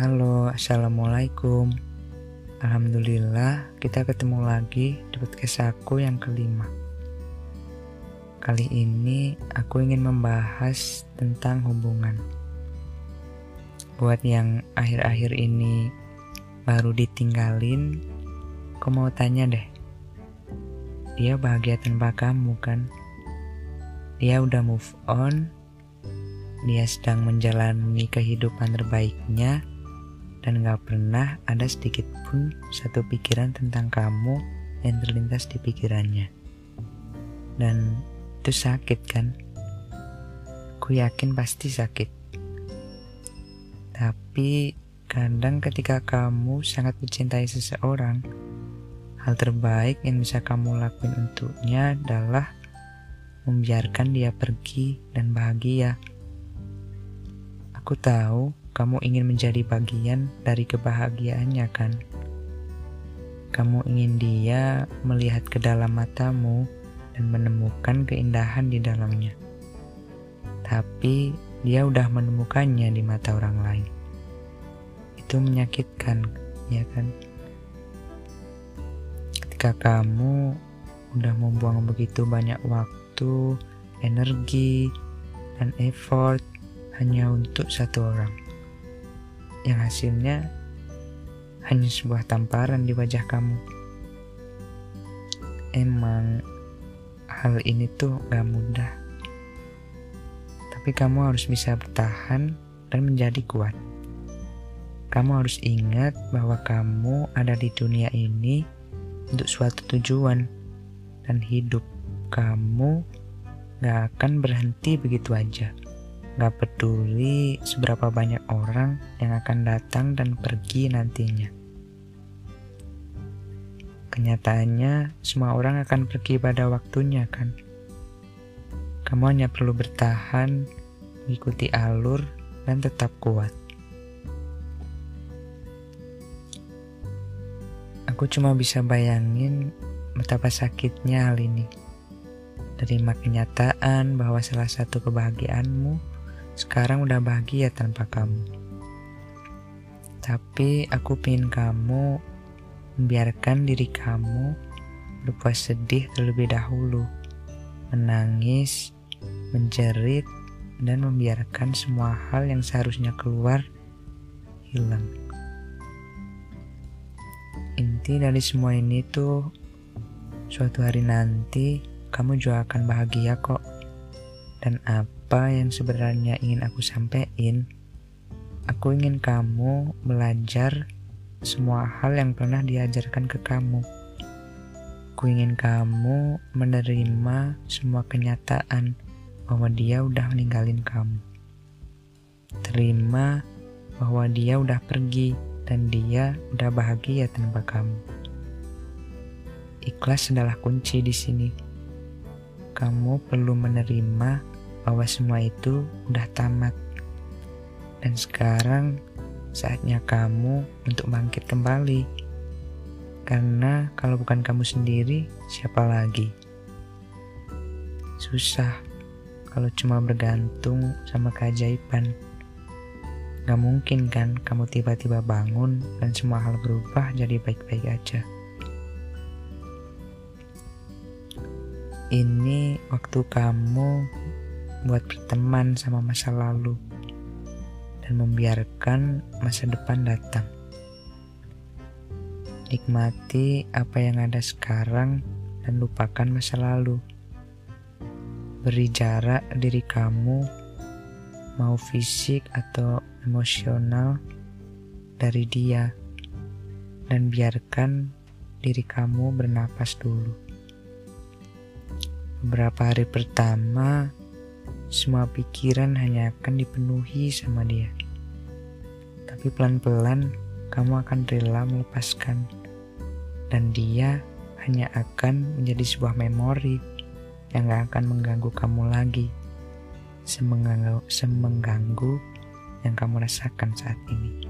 Halo, Assalamualaikum. Alhamdulillah kita ketemu lagi di podcast aku yang kelima. Kali ini aku ingin membahas tentang hubungan. Buat yang akhir-akhir ini baru ditinggalin Aku mau tanya deh. Dia bahagia tanpa kamu kan? Dia udah move on Dia sedang menjalani kehidupan terbaiknya dan gak pernah ada sedikit pun satu pikiran tentang kamu yang terlintas di pikirannya. Dan itu sakit kan? Aku yakin pasti sakit. Tapi kadang ketika kamu sangat mencintai seseorang, hal terbaik yang bisa kamu lakuin untuknya adalah membiarkan dia pergi dan bahagia. Aku tahu kamu ingin menjadi bagian dari kebahagiaannya kan? Kamu ingin dia melihat ke dalam matamu dan menemukan keindahan di dalamnya. Tapi dia udah menemukannya di mata orang lain. Itu menyakitkan, ya kan? Ketika kamu udah membuang begitu banyak waktu, energi, dan effort hanya untuk satu orang yang hasilnya hanya sebuah tamparan di wajah kamu. Emang hal ini tuh gak mudah. Tapi kamu harus bisa bertahan dan menjadi kuat. Kamu harus ingat bahwa kamu ada di dunia ini untuk suatu tujuan dan hidup kamu gak akan berhenti begitu aja. Gak peduli seberapa banyak orang yang akan datang dan pergi nantinya. Kenyataannya, semua orang akan pergi pada waktunya, kan? Kamu hanya perlu bertahan, mengikuti alur, dan tetap kuat. Aku cuma bisa bayangin betapa sakitnya hal ini. Terima kenyataan bahwa salah satu kebahagiaanmu sekarang udah bahagia tanpa kamu. Tapi aku pingin kamu membiarkan diri kamu berpuas sedih terlebih dahulu, menangis, menjerit, dan membiarkan semua hal yang seharusnya keluar hilang. Inti dari semua ini tuh suatu hari nanti kamu juga akan bahagia kok. Dan apa yang sebenarnya ingin aku sampaikan, aku ingin kamu belajar semua hal yang pernah diajarkan ke kamu. Aku ingin kamu menerima semua kenyataan bahwa dia udah meninggalin kamu. Terima bahwa dia udah pergi dan dia udah bahagia tanpa kamu. Ikhlas adalah kunci di sini. Kamu perlu menerima bahwa semua itu udah tamat. Dan sekarang saatnya kamu untuk bangkit kembali. Karena kalau bukan kamu sendiri, siapa lagi? Susah kalau cuma bergantung sama keajaiban. Gak mungkin kan kamu tiba-tiba bangun dan semua hal berubah jadi baik-baik aja. Ini waktu kamu buat berteman sama masa lalu dan membiarkan masa depan datang. Nikmati apa yang ada sekarang dan lupakan masa lalu. Beri jarak diri kamu, mau fisik atau emosional, dari dia, dan biarkan diri kamu bernapas dulu. Beberapa hari pertama, semua pikiran hanya akan dipenuhi sama dia. Tapi pelan-pelan kamu akan rela melepaskan. Dan dia hanya akan menjadi sebuah memori yang gak akan mengganggu kamu lagi. Semengganggu, semengganggu yang kamu rasakan saat ini.